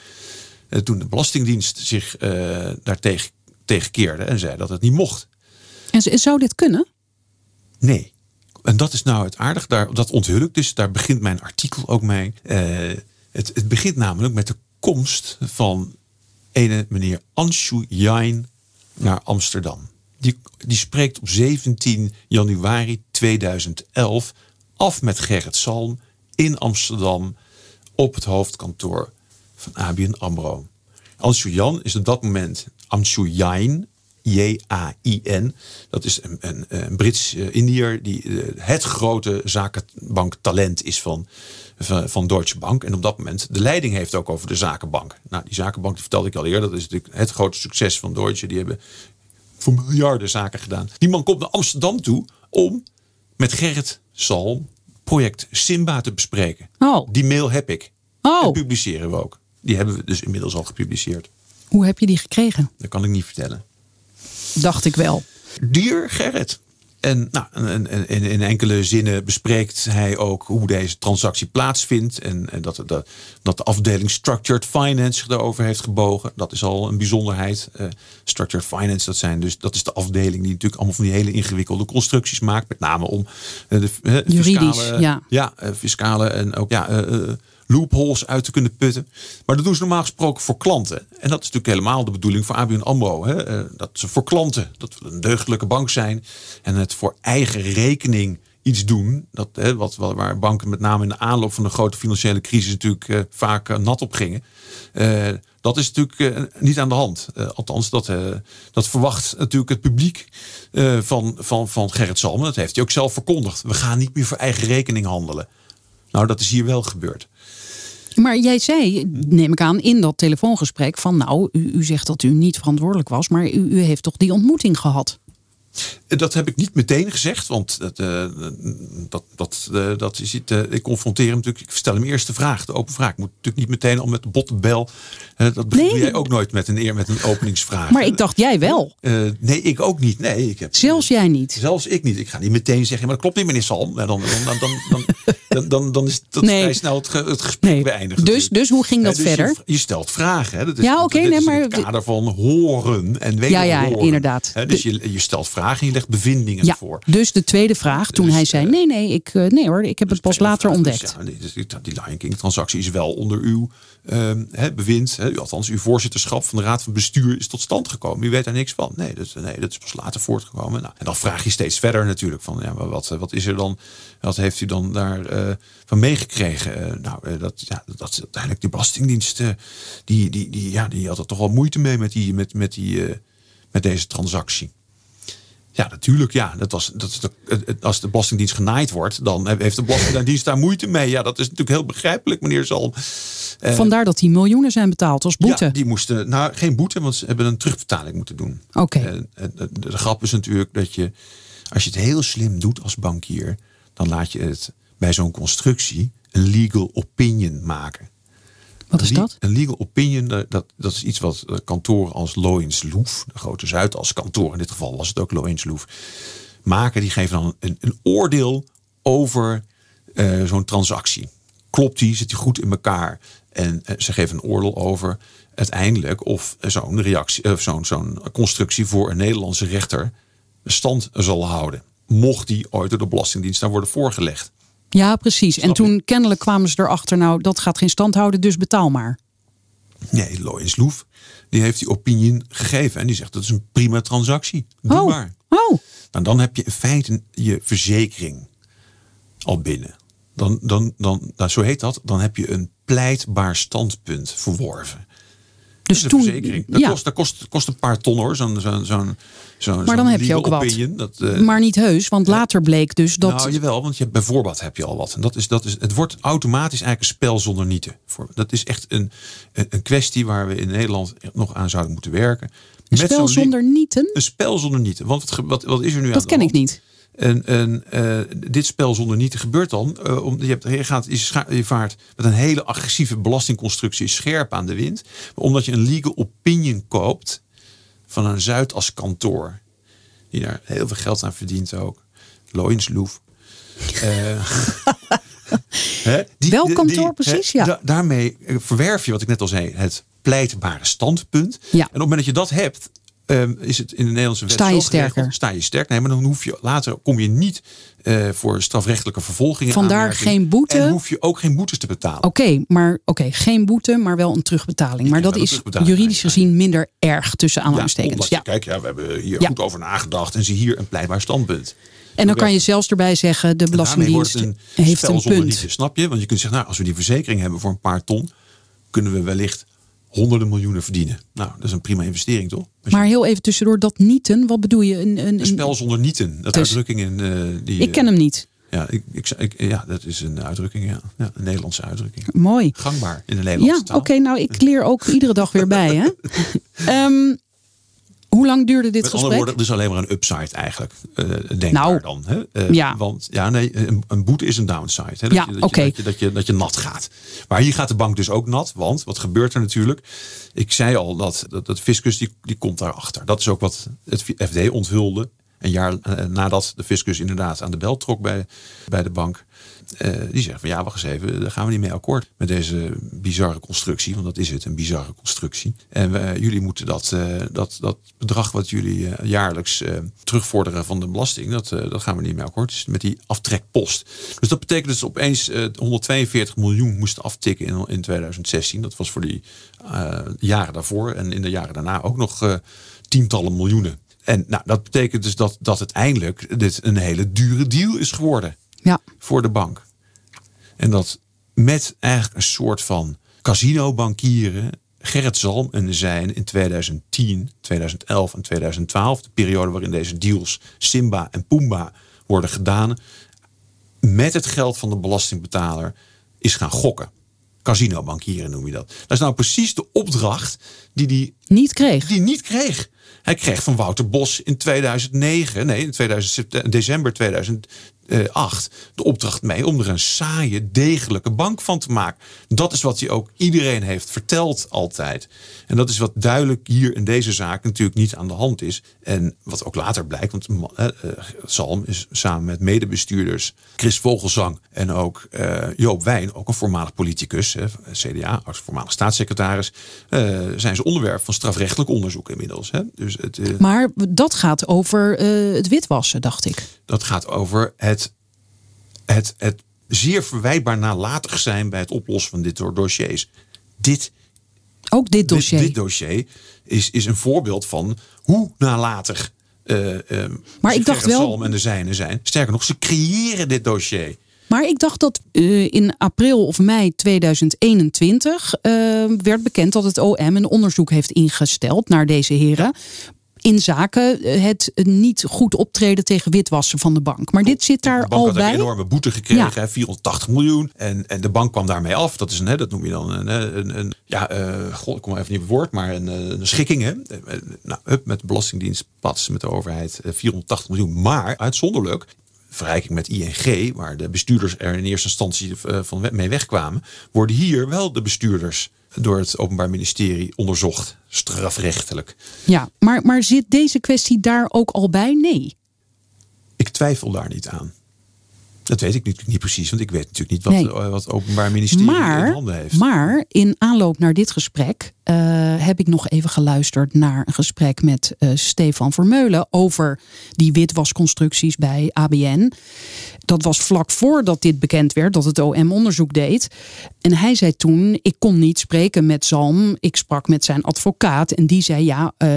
toen de Belastingdienst zich daartegen tegen keerde en zei dat het niet mocht. En zou dit kunnen? Nee. En dat is nou het aardig, daar, dat onthul ik dus. Daar begint mijn artikel ook mee. Uh, het, het begint namelijk met de komst van ene meneer Anshu Jain naar Amsterdam. Die, die spreekt op 17 januari 2011 af met Gerrit Salm in Amsterdam op het hoofdkantoor van ABN AMRO. Anshu Jan is op dat moment Anshu Jain, J-A-I-N. Dat is een, een, een Brits uh, Indiër die uh, het grote zakenbanktalent is van, van, van, Deutsche Bank. En op dat moment de leiding heeft ook over de zakenbank. Nou, die zakenbank die vertelde ik al eerder. Dat is natuurlijk het grote succes van Deutsche. Die hebben voor miljarden zaken gedaan. Die man komt naar Amsterdam toe om met Gerrit Salm project Simba te bespreken. Oh. Die mail heb ik. Oh. En publiceren we ook. Die hebben we dus inmiddels al gepubliceerd. Hoe heb je die gekregen? Dat kan ik niet vertellen. Dacht ik wel. Dier Gerrit. En nou, in, in, in, enkele zinnen bespreekt hij ook hoe deze transactie plaatsvindt. En, en dat, dat, dat, de afdeling Structured Finance zich daarover heeft gebogen. Dat is al een bijzonderheid. Uh, structured Finance, dat, zijn dus, dat is de afdeling die natuurlijk allemaal van die hele ingewikkelde constructies maakt. Met name om uh, de uh, fiscale, ja. Ja, fiscale en ook ja, loopholes uit te kunnen putten. Maar dat doen ze normaal gesproken voor klanten. En dat is natuurlijk helemaal de bedoeling voor ABN AMRO. Hè? Dat ze voor klanten, dat een deugdelijke bank zijn. En het voor eigen rekening iets doen. Dat, hè, wat, waar banken met name in de aanloop van de grote financiële crisis natuurlijk uh, vaak uh, nat op gingen. Dat is natuurlijk niet aan de hand. althans, dat, dat verwacht natuurlijk het publiek van, van, van Gerrit Salmen. Dat heeft hij ook zelf verkondigd. We gaan niet meer voor eigen rekening handelen. Nou, dat is hier wel gebeurd. Maar jij zei, neem ik aan, in dat telefoongesprek van nou, u, u zegt dat u niet verantwoordelijk was, maar u, u heeft toch die ontmoeting gehad? Dat heb ik niet meteen gezegd, want dat, uh, dat, dat, uh, dat is uh, ik confronteer hem natuurlijk. Ik stel hem eerst de vraag, de open vraag. Ik moet natuurlijk niet meteen al met de botte bel. dat begin nee. jij ook nooit met een eer met een openingsvraag. Maar ik dacht jij wel. nee, ik ook niet. Nee, ik heb, zelfs jij niet. Zelfs ik niet. Ik ga niet meteen zeggen, maar dat klopt niet, meneer Salm. Dan, dan, dan, dan, dan, dan, dan, dan is dat nee. vrij snel het, het gesprek nee. beëindigd. Dus, dus hoe ging dat dus verder? Je, je, stelt vragen. Hè? Dat is, ja, oké, okay, nee, maar in het kader van horen en weten Ja, ja, horen. inderdaad. Hè? Dus je, je stelt vragen vragen en je legt bevindingen Ja, voor. dus de tweede vraag, toen Dus, hij zei: eh, nee, nee, ik, eh, nee hoor, ik heb het pas later dus ontdekt. ja, nee, dus die, die Lion King transactie is wel onder uw hè, bewind. Hè, althans, uw voorzitterschap van de Raad van Bestuur is tot stand gekomen. U weet daar niks van. Nee, dat, nee, dat is pas later voortgekomen. Nou, en dan vraag je steeds verder natuurlijk van ja, maar wat, wat is er dan? Wat heeft u dan daar eh, van meegekregen? Eh, nou, eh, dat, ja, dat is uiteindelijk de Belastingdienst. eh, die, die, die, ja, die had er toch wel moeite mee met, die, met, met, die, eh, met deze transactie. Ja, natuurlijk. Ja, dat was, dat is de, als de Belastingdienst genaaid wordt, dan heeft de Belastingdienst daar moeite mee. Ja, dat is natuurlijk heel begrijpelijk, meneer Zalm. Eh, Vandaar dat die miljoenen zijn betaald als boete. Ja, die moesten, nou geen boete, want ze hebben een terugbetaling moeten doen. Oké. En, en de, de grap is natuurlijk dat je, als je het heel slim doet als bankier, dan laat je het bij zo'n constructie een legal opinion maken. Wat is dat? Een legal opinion, dat, dat, dat is iets wat eh, kantoren als Loyens Loef, de grote Zuidas kantoor, in dit geval was het ook Loyens Loef, maken. Die geven dan een, een oordeel over eh, zo'n transactie. Klopt die? Zit die goed in elkaar? En eh, ze geven een oordeel over uiteindelijk of zo'n reactie, of zo'n zo'n constructie voor een Nederlandse rechter stand zal houden. Mocht die ooit door de Belastingdienst daar worden voorgelegd. Ja, precies. En je? toen kennelijk kwamen ze erachter, nou, dat gaat geen stand houden, dus betaal maar. Nee, Loyens Loef, die heeft die opinie gegeven. En die zegt dat is een prima transactie. Doe oh. maar. oh, Nou, dan heb je in feite je verzekering al binnen. Dan, dan, dan, nou, zo heet dat. Dan heb je een pleitbaar standpunt verworven. Dus de toen. verzekering. Dat, ja, kost, dat kost, kost een paar ton hoor. Zo'n, zo'n, zo'n, zo'n, maar dan heb je ook wat. Dat, eh, maar niet heus, want later bleek dus dat. Nou, jawel, want je hebt bijvoorbeeld heb je al wat. En dat is, dat is, het wordt automatisch eigenlijk een spel zonder nieten. Dat is echt een, een, kwestie waar we in Nederland nog aan zouden moeten werken. een Met spel zonder nieten, Een spel zonder nieten. Want wat, wat, wat is er nu aan dat ken ik niet. En, en eh, dit spel zonder nieten gebeurt dan. eh, om, je, hebt, je, gaat, je, scha- je vaart met een hele agressieve belastingconstructie scherp aan de wind. Maar omdat je een legal opinion koopt van een Zuidas kantoor. Die daar heel veel geld aan verdient ook. Loyens Loef. Eh, Welk kantoor precies? Ja. da- daarmee verwerf je, wat ik net al zei, het pleitbare standpunt. Ja. En op het moment dat je dat hebt, ehm, is het in de Nederlandse wet Sta je geregeld, sterker. Sta je sterk. Nee, maar dan hoef je later kom je niet eh, voor strafrechtelijke vervolgingen. Vandaar aanmerking. geen boete? En hoef je ook geen boetes te betalen. Oké, maar oké, geen boete, maar wel een terugbetaling. Maar dat is juridisch gezien minder erg tussen aanhalingstekens. Ja, kijk, ja, we hebben hier Ja. goed over nagedacht en zie hier een pleitbaar standpunt. En dan kan je zelfs erbij zeggen, de Belastingdienst een heeft een punt. snap je? Want je kunt zeggen, nou, als we die verzekering hebben voor een paar ton, kunnen we wellicht honderden miljoenen verdienen. Nou, dat is een prima investering, toch? Je- Maar heel even tussendoor, dat nieten, wat bedoel je? Een, een, een spel zonder nieten. Dat Dus- uitdrukking in eh, die. ik ken hem niet. Ja, ik, ik, ik- ja, dat is een uitdrukking, ja. ja. Een Nederlandse uitdrukking. Mooi. Gangbaar in de Nederlandse Ja, taal. oké, nou ik leer ook iedere dag weer bij. Hè? Ehm, hoe lang duurde dit Met andere gesprek? woorden, dus alleen maar een upside eigenlijk. eh denk Nou, dan. Hè? Eh, ja. Want ja, nee, een, een boete is een downside. Hè? Dat Ja, je, dat, oké. je, dat, je, dat, je, dat je nat gaat. Maar hier gaat de bank dus ook nat. Want wat gebeurt er natuurlijk? Ik zei al dat, dat, dat fiscus die, die komt daarachter. Dat is ook wat het FD onthulde. Een jaar eh, nadat de fiscus inderdaad aan de bel trok bij, bij de bank. Eh, die zegt van ja, wacht eens even, daar gaan we niet mee akkoord met deze bizarre constructie. Want dat is het, een bizarre constructie. En jullie moeten dat, eh, dat, dat bedrag wat jullie jaarlijks terugvorderen van de belasting, dat, dat gaan we niet mee akkoord. Dus met die aftrekpost. Dus dat betekent ze opeens eh 142 miljoen moesten aftikken in, in 2016. Dat was voor die jaren daarvoor en in de jaren daarna ook nog tientallen miljoenen. En nou, dat betekent dus dat, dat uiteindelijk dit een hele dure deal is geworden Ja, voor de bank. En dat met eigenlijk een soort van casino-bankieren Gerrit Zalm en zijn in 2010, 2011 en 2012, de periode waarin deze deals Simba en Pumba worden gedaan, met het geld van de belastingbetaler is gaan gokken. Casino-bankieren noem je dat. Dat is nou precies de opdracht die die niet kreeg. die niet kreeg. Hij kreeg van Wouter Bos in 2009, nee, in 2000, december 2008, de opdracht mee om er een saaie, degelijke bank van te maken. Dat is wat hij ook iedereen heeft verteld altijd. En dat is wat duidelijk hier in deze zaak natuurlijk niet aan de hand is. En wat ook later blijkt, want eh, eh, Salm is samen met medebestuurders Chris Vogelzang en ook eh, Joop Wijn, ook een voormalig politicus, CDA, als voormalig staatssecretaris, eh, zijn ze onderwerp van strafrechtelijk onderzoek inmiddels. Hè. Dus het, uh, maar dat gaat over uh, het witwassen, dacht ik. Dat gaat over het, het, het zeer verwijtbaar nalatig zijn bij het oplossen van dit soort dossiers. Dit, Ook dit dossier. Dit, dit dossier is, is een voorbeeld van hoe nalatig uh, maar ik dacht wel. Salm en de zijnen zijn. Sterker nog, ze creëren dit dossier. Maar ik dacht dat uh, in april of mei 2021 uh, werd bekend dat het OM een onderzoek heeft ingesteld naar deze heren. In zaken het niet goed optreden tegen witwassen van de bank. Maar dit zit daar de bank al had bij. een enorme boete gekregen, ja. 480 miljoen. En, en de bank kwam daarmee af. Dat is een, dat noem je dan een, een, een ja, uh, god, ik kom even niet op het woord, maar een, een schikking. Hè. Nou, hup, met de Belastingdienst, pats met de overheid, 480 miljoen. Maar uitzonderlijk vergelijking met ING, waar de bestuurders er in eerste instantie van mee wegkwamen, worden hier wel de bestuurders door het Openbaar Ministerie onderzocht, strafrechtelijk. Ja, maar, maar zit deze kwestie daar ook al bij? Nee. Ik twijfel daar niet aan. Dat weet ik niet, niet precies, want ik weet natuurlijk niet wat, nee. wat het Openbaar Ministerie maar, in handen heeft. Maar in aanloop naar dit gesprek uh, heb ik nog even geluisterd naar een gesprek met uh, Stefan Vermeulen over die witwasconstructies bij ABN. Dat was vlak voordat dit bekend werd, dat het OM onderzoek deed. En hij zei toen: Ik kon niet spreken met Zalm. Ik sprak met zijn advocaat. En die zei: Ja, uh,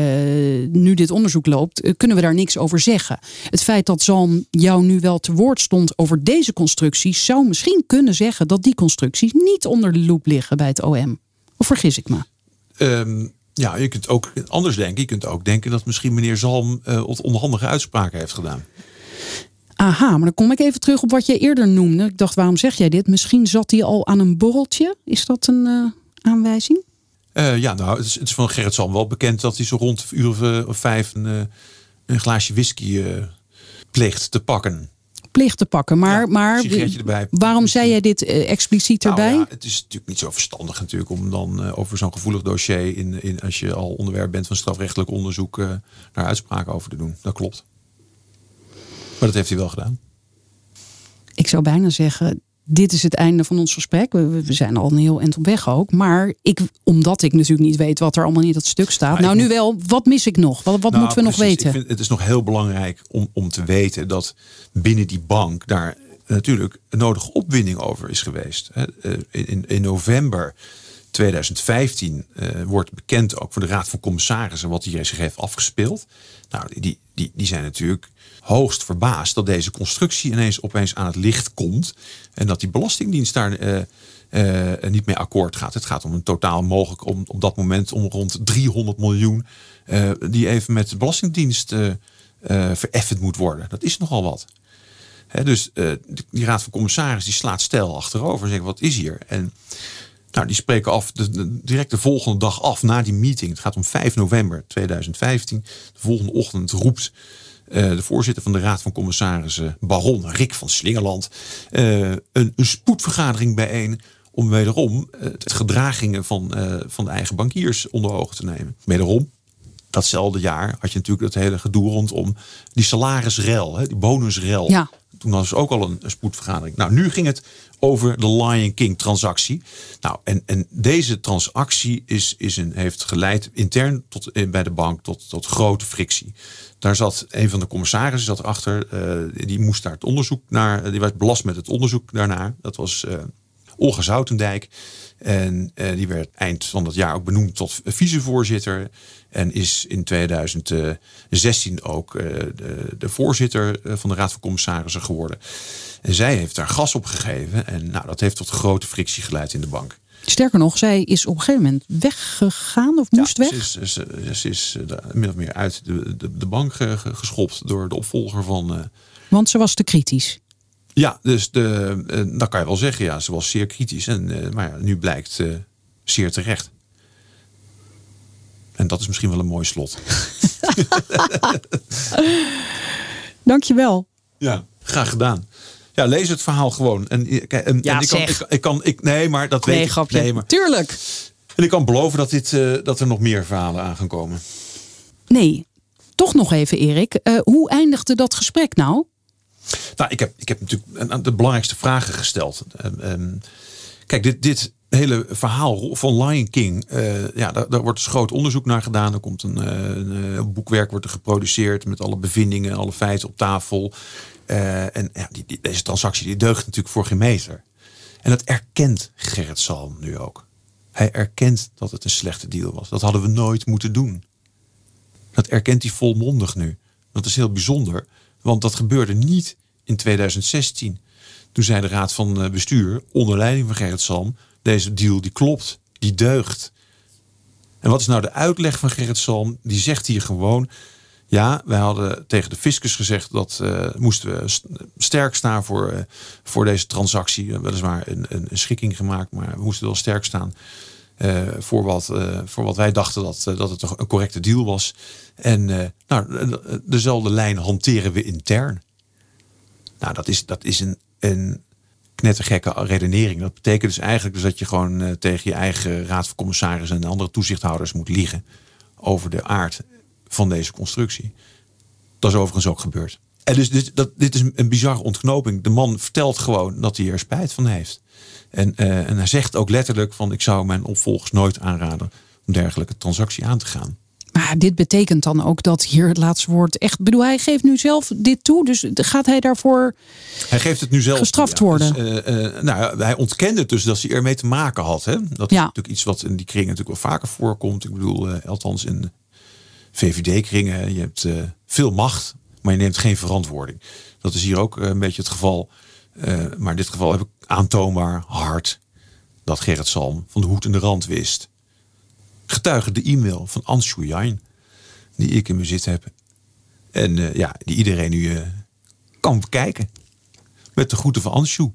nu dit onderzoek loopt, kunnen we daar niks over zeggen. Het feit dat Zalm jou nu wel te woord stond over deze constructies, zou misschien kunnen zeggen dat die constructies niet onder de loep liggen bij het OM. Of vergis ik me? Um, ja, je kunt ook anders denken. Je kunt ook denken dat misschien meneer Zalm uh, onhandige uitspraken heeft gedaan. Aha, maar dan kom ik even terug op wat jij eerder noemde. Ik dacht, waarom zeg jij dit? Misschien zat hij al aan een borreltje. Is dat een uh, aanwijzing? Uh, ja, nou, het is, het is, van Gerrit Zalm wel bekend dat hij zo rond een uur of, uh, of vijf een, een, glaasje whisky pleegt te pakken. Pleegt te pakken, maar, ja, maar erbij. waarom zei jij dit expliciet nou, erbij? Ja, het is natuurlijk niet zo verstandig natuurlijk om dan over zo'n gevoelig dossier, in, in, als je al onderwerp bent van strafrechtelijk onderzoek, naar uitspraken over te doen. Dat klopt. Maar dat heeft hij wel gedaan. Ik zou bijna zeggen, dit is het einde van ons gesprek. We, we zijn al een heel eind op weg ook. Maar ik, omdat ik natuurlijk niet weet wat er allemaal in dat stuk staat. Maar nou, nu wel, wat mis ik nog? Wat, wat Nou, moeten we nog weten? Ik vind, het is nog heel belangrijk om, om te weten dat binnen die bank daar natuurlijk een nodige opwinding over is geweest. Eh, In, in november 2015 uh, wordt bekend ook voor de Raad van Commissarissen wat hier zich heeft afgespeeld. Nou, die, die, die zijn natuurlijk hoogst verbaasd dat deze constructie ineens opeens aan het licht komt. En dat die Belastingdienst daar uh, uh, niet mee akkoord gaat. Het gaat om een totaal mogelijk om, op dat moment om rond 300 miljoen. Uh, die even met de Belastingdienst vereffend moet worden. Dat is nogal wat. Dus die Raad van Commissarissen die slaat stijl achterover zegt wat is hier? En nou, die spreken af de, direct de volgende dag af na die meeting. Het gaat om 5 november 2015. De volgende ochtend roept de voorzitter van de Raad van Commissarissen, Baron Rick van Slingerland, uh, een, een, spoedvergadering bijeen om wederom het gedragingen van, van de eigen bankiers onder ogen te nemen. Wederom, datzelfde jaar had je natuurlijk dat hele gedoe rondom die salarisrel, hè, die bonusrel. Ja. Toen was er ook al een, spoedvergadering. Nou, nu ging het over de Lion King transactie. Nou, en, en deze transactie is, is een, heeft geleid intern tot, bij de bank tot, tot grote frictie. Daar zat een van de commissarissen zat achter. Uh, die moest daar het onderzoek naar. Die werd belast met het onderzoek daarnaar. Dat was uh, Olga Zoutendijk. En uh, die werd eind van dat jaar ook benoemd tot vicevoorzitter. En is in 2016 ook de, de, voorzitter van de Raad van Commissarissen geworden. En zij heeft daar gas op gegeven. En nou, dat heeft tot grote frictie geleid in de bank. Sterker nog, zij is op een gegeven moment weggegaan of moest ja, weg. Ze is, ze, ze is min of meer uit de, de, de bank geschopt door de opvolger van. Uh... Want ze was te kritisch. Ja, dus de, uh, dat kan je wel zeggen. Ja, ze was zeer kritisch. En, uh, maar ja, nu blijkt zeer terecht. En dat is misschien wel een mooi slot. Dankjewel. Ja, graag gedaan. Ja, lees het verhaal gewoon. En, en, ja, en ik, kan, ik, ik, kan, ik, nee, maar dat nee, weet ik. Grapje. Nee, maar, Tuurlijk. En ik kan beloven dat, dit, uh, dat er nog meer verhalen aan gaan komen. Nee, toch nog even, Erik. Uh, hoe eindigde dat gesprek nou? Nou, ik heb, ik heb natuurlijk de belangrijkste vragen gesteld. Um, um, kijk, dit, dit, hele verhaal van Lion King, uh, ja, daar, daar, wordt dus groot onderzoek naar gedaan. Er komt een, een, boekwerk wordt er geproduceerd met alle bevindingen, alle feiten op tafel. en ja, die, deze transactie die deugt natuurlijk voor geen meter. En dat erkent Gerrit Salm nu ook. Hij erkent dat het een slechte deal was. Dat hadden we nooit moeten doen. Dat erkent hij volmondig nu. Dat is heel bijzonder, want dat gebeurde niet in 2016. Toen zei de Raad van eh, Bestuur, onder leiding van Gerrit Salm, deze deal die klopt, die deugt. En wat is nou de uitleg van Gerrit Salm? Die zegt hier gewoon, ja, wij hadden tegen de fiscus gezegd dat uh, moesten we sterk staan voor, uh, voor deze transactie. Weliswaar een, een, een, schikking gemaakt, maar we moesten wel sterk staan voor, wat, voor wat wij dachten dat, dat het een correcte deal was. En nou, dezelfde lijn hanteren we intern. Nou, dat is, dat is een, een knettergekke redenering. Dat betekent dus eigenlijk dus dat je gewoon tegen je eigen raad van commissarissen en andere toezichthouders moet liegen over de aard van deze constructie. Dat is overigens ook gebeurd. En dus dit, dat, dit is een bizarre ontknoping. De man vertelt gewoon dat hij er spijt van heeft. En, uh, en hij zegt ook letterlijk van ik zou mijn opvolgers nooit aanraden om dergelijke transactie aan te gaan. Maar dit betekent dan ook dat hier het laatste woord echt. bedoel, hij geeft nu zelf dit toe. Dus gaat hij daarvoor. Hij geeft het nu zelf gestraft worden. Dus, uh, uh, nou, hij ontkende dus dat hij ermee te maken had. Hè? Dat is natuurlijk iets wat in die kring natuurlijk wel vaker voorkomt. Ik bedoel, uh, althans in VVD-kringen. Je hebt veel macht, maar je neemt geen verantwoording. Dat is hier ook een beetje het geval. Maar in dit geval heb ik aantoonbaar hard dat Gerrit Salm van de hoed en de rand wist. Getuige de e-mail van Anshu Jain, die ik in bezit heb. En ja, die iedereen nu kan bekijken. Met de groeten van Anshu.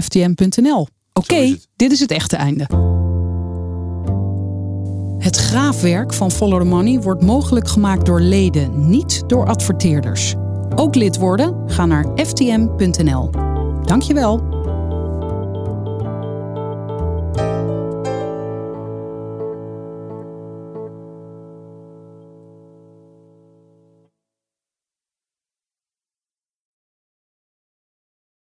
ftm.nl. Oké, okay, dit is het echte einde. Het graafwerk van Follow the Money wordt mogelijk gemaakt door leden, niet door adverteerders. Ook lid worden? Ga naar ftm.nl. Dankjewel.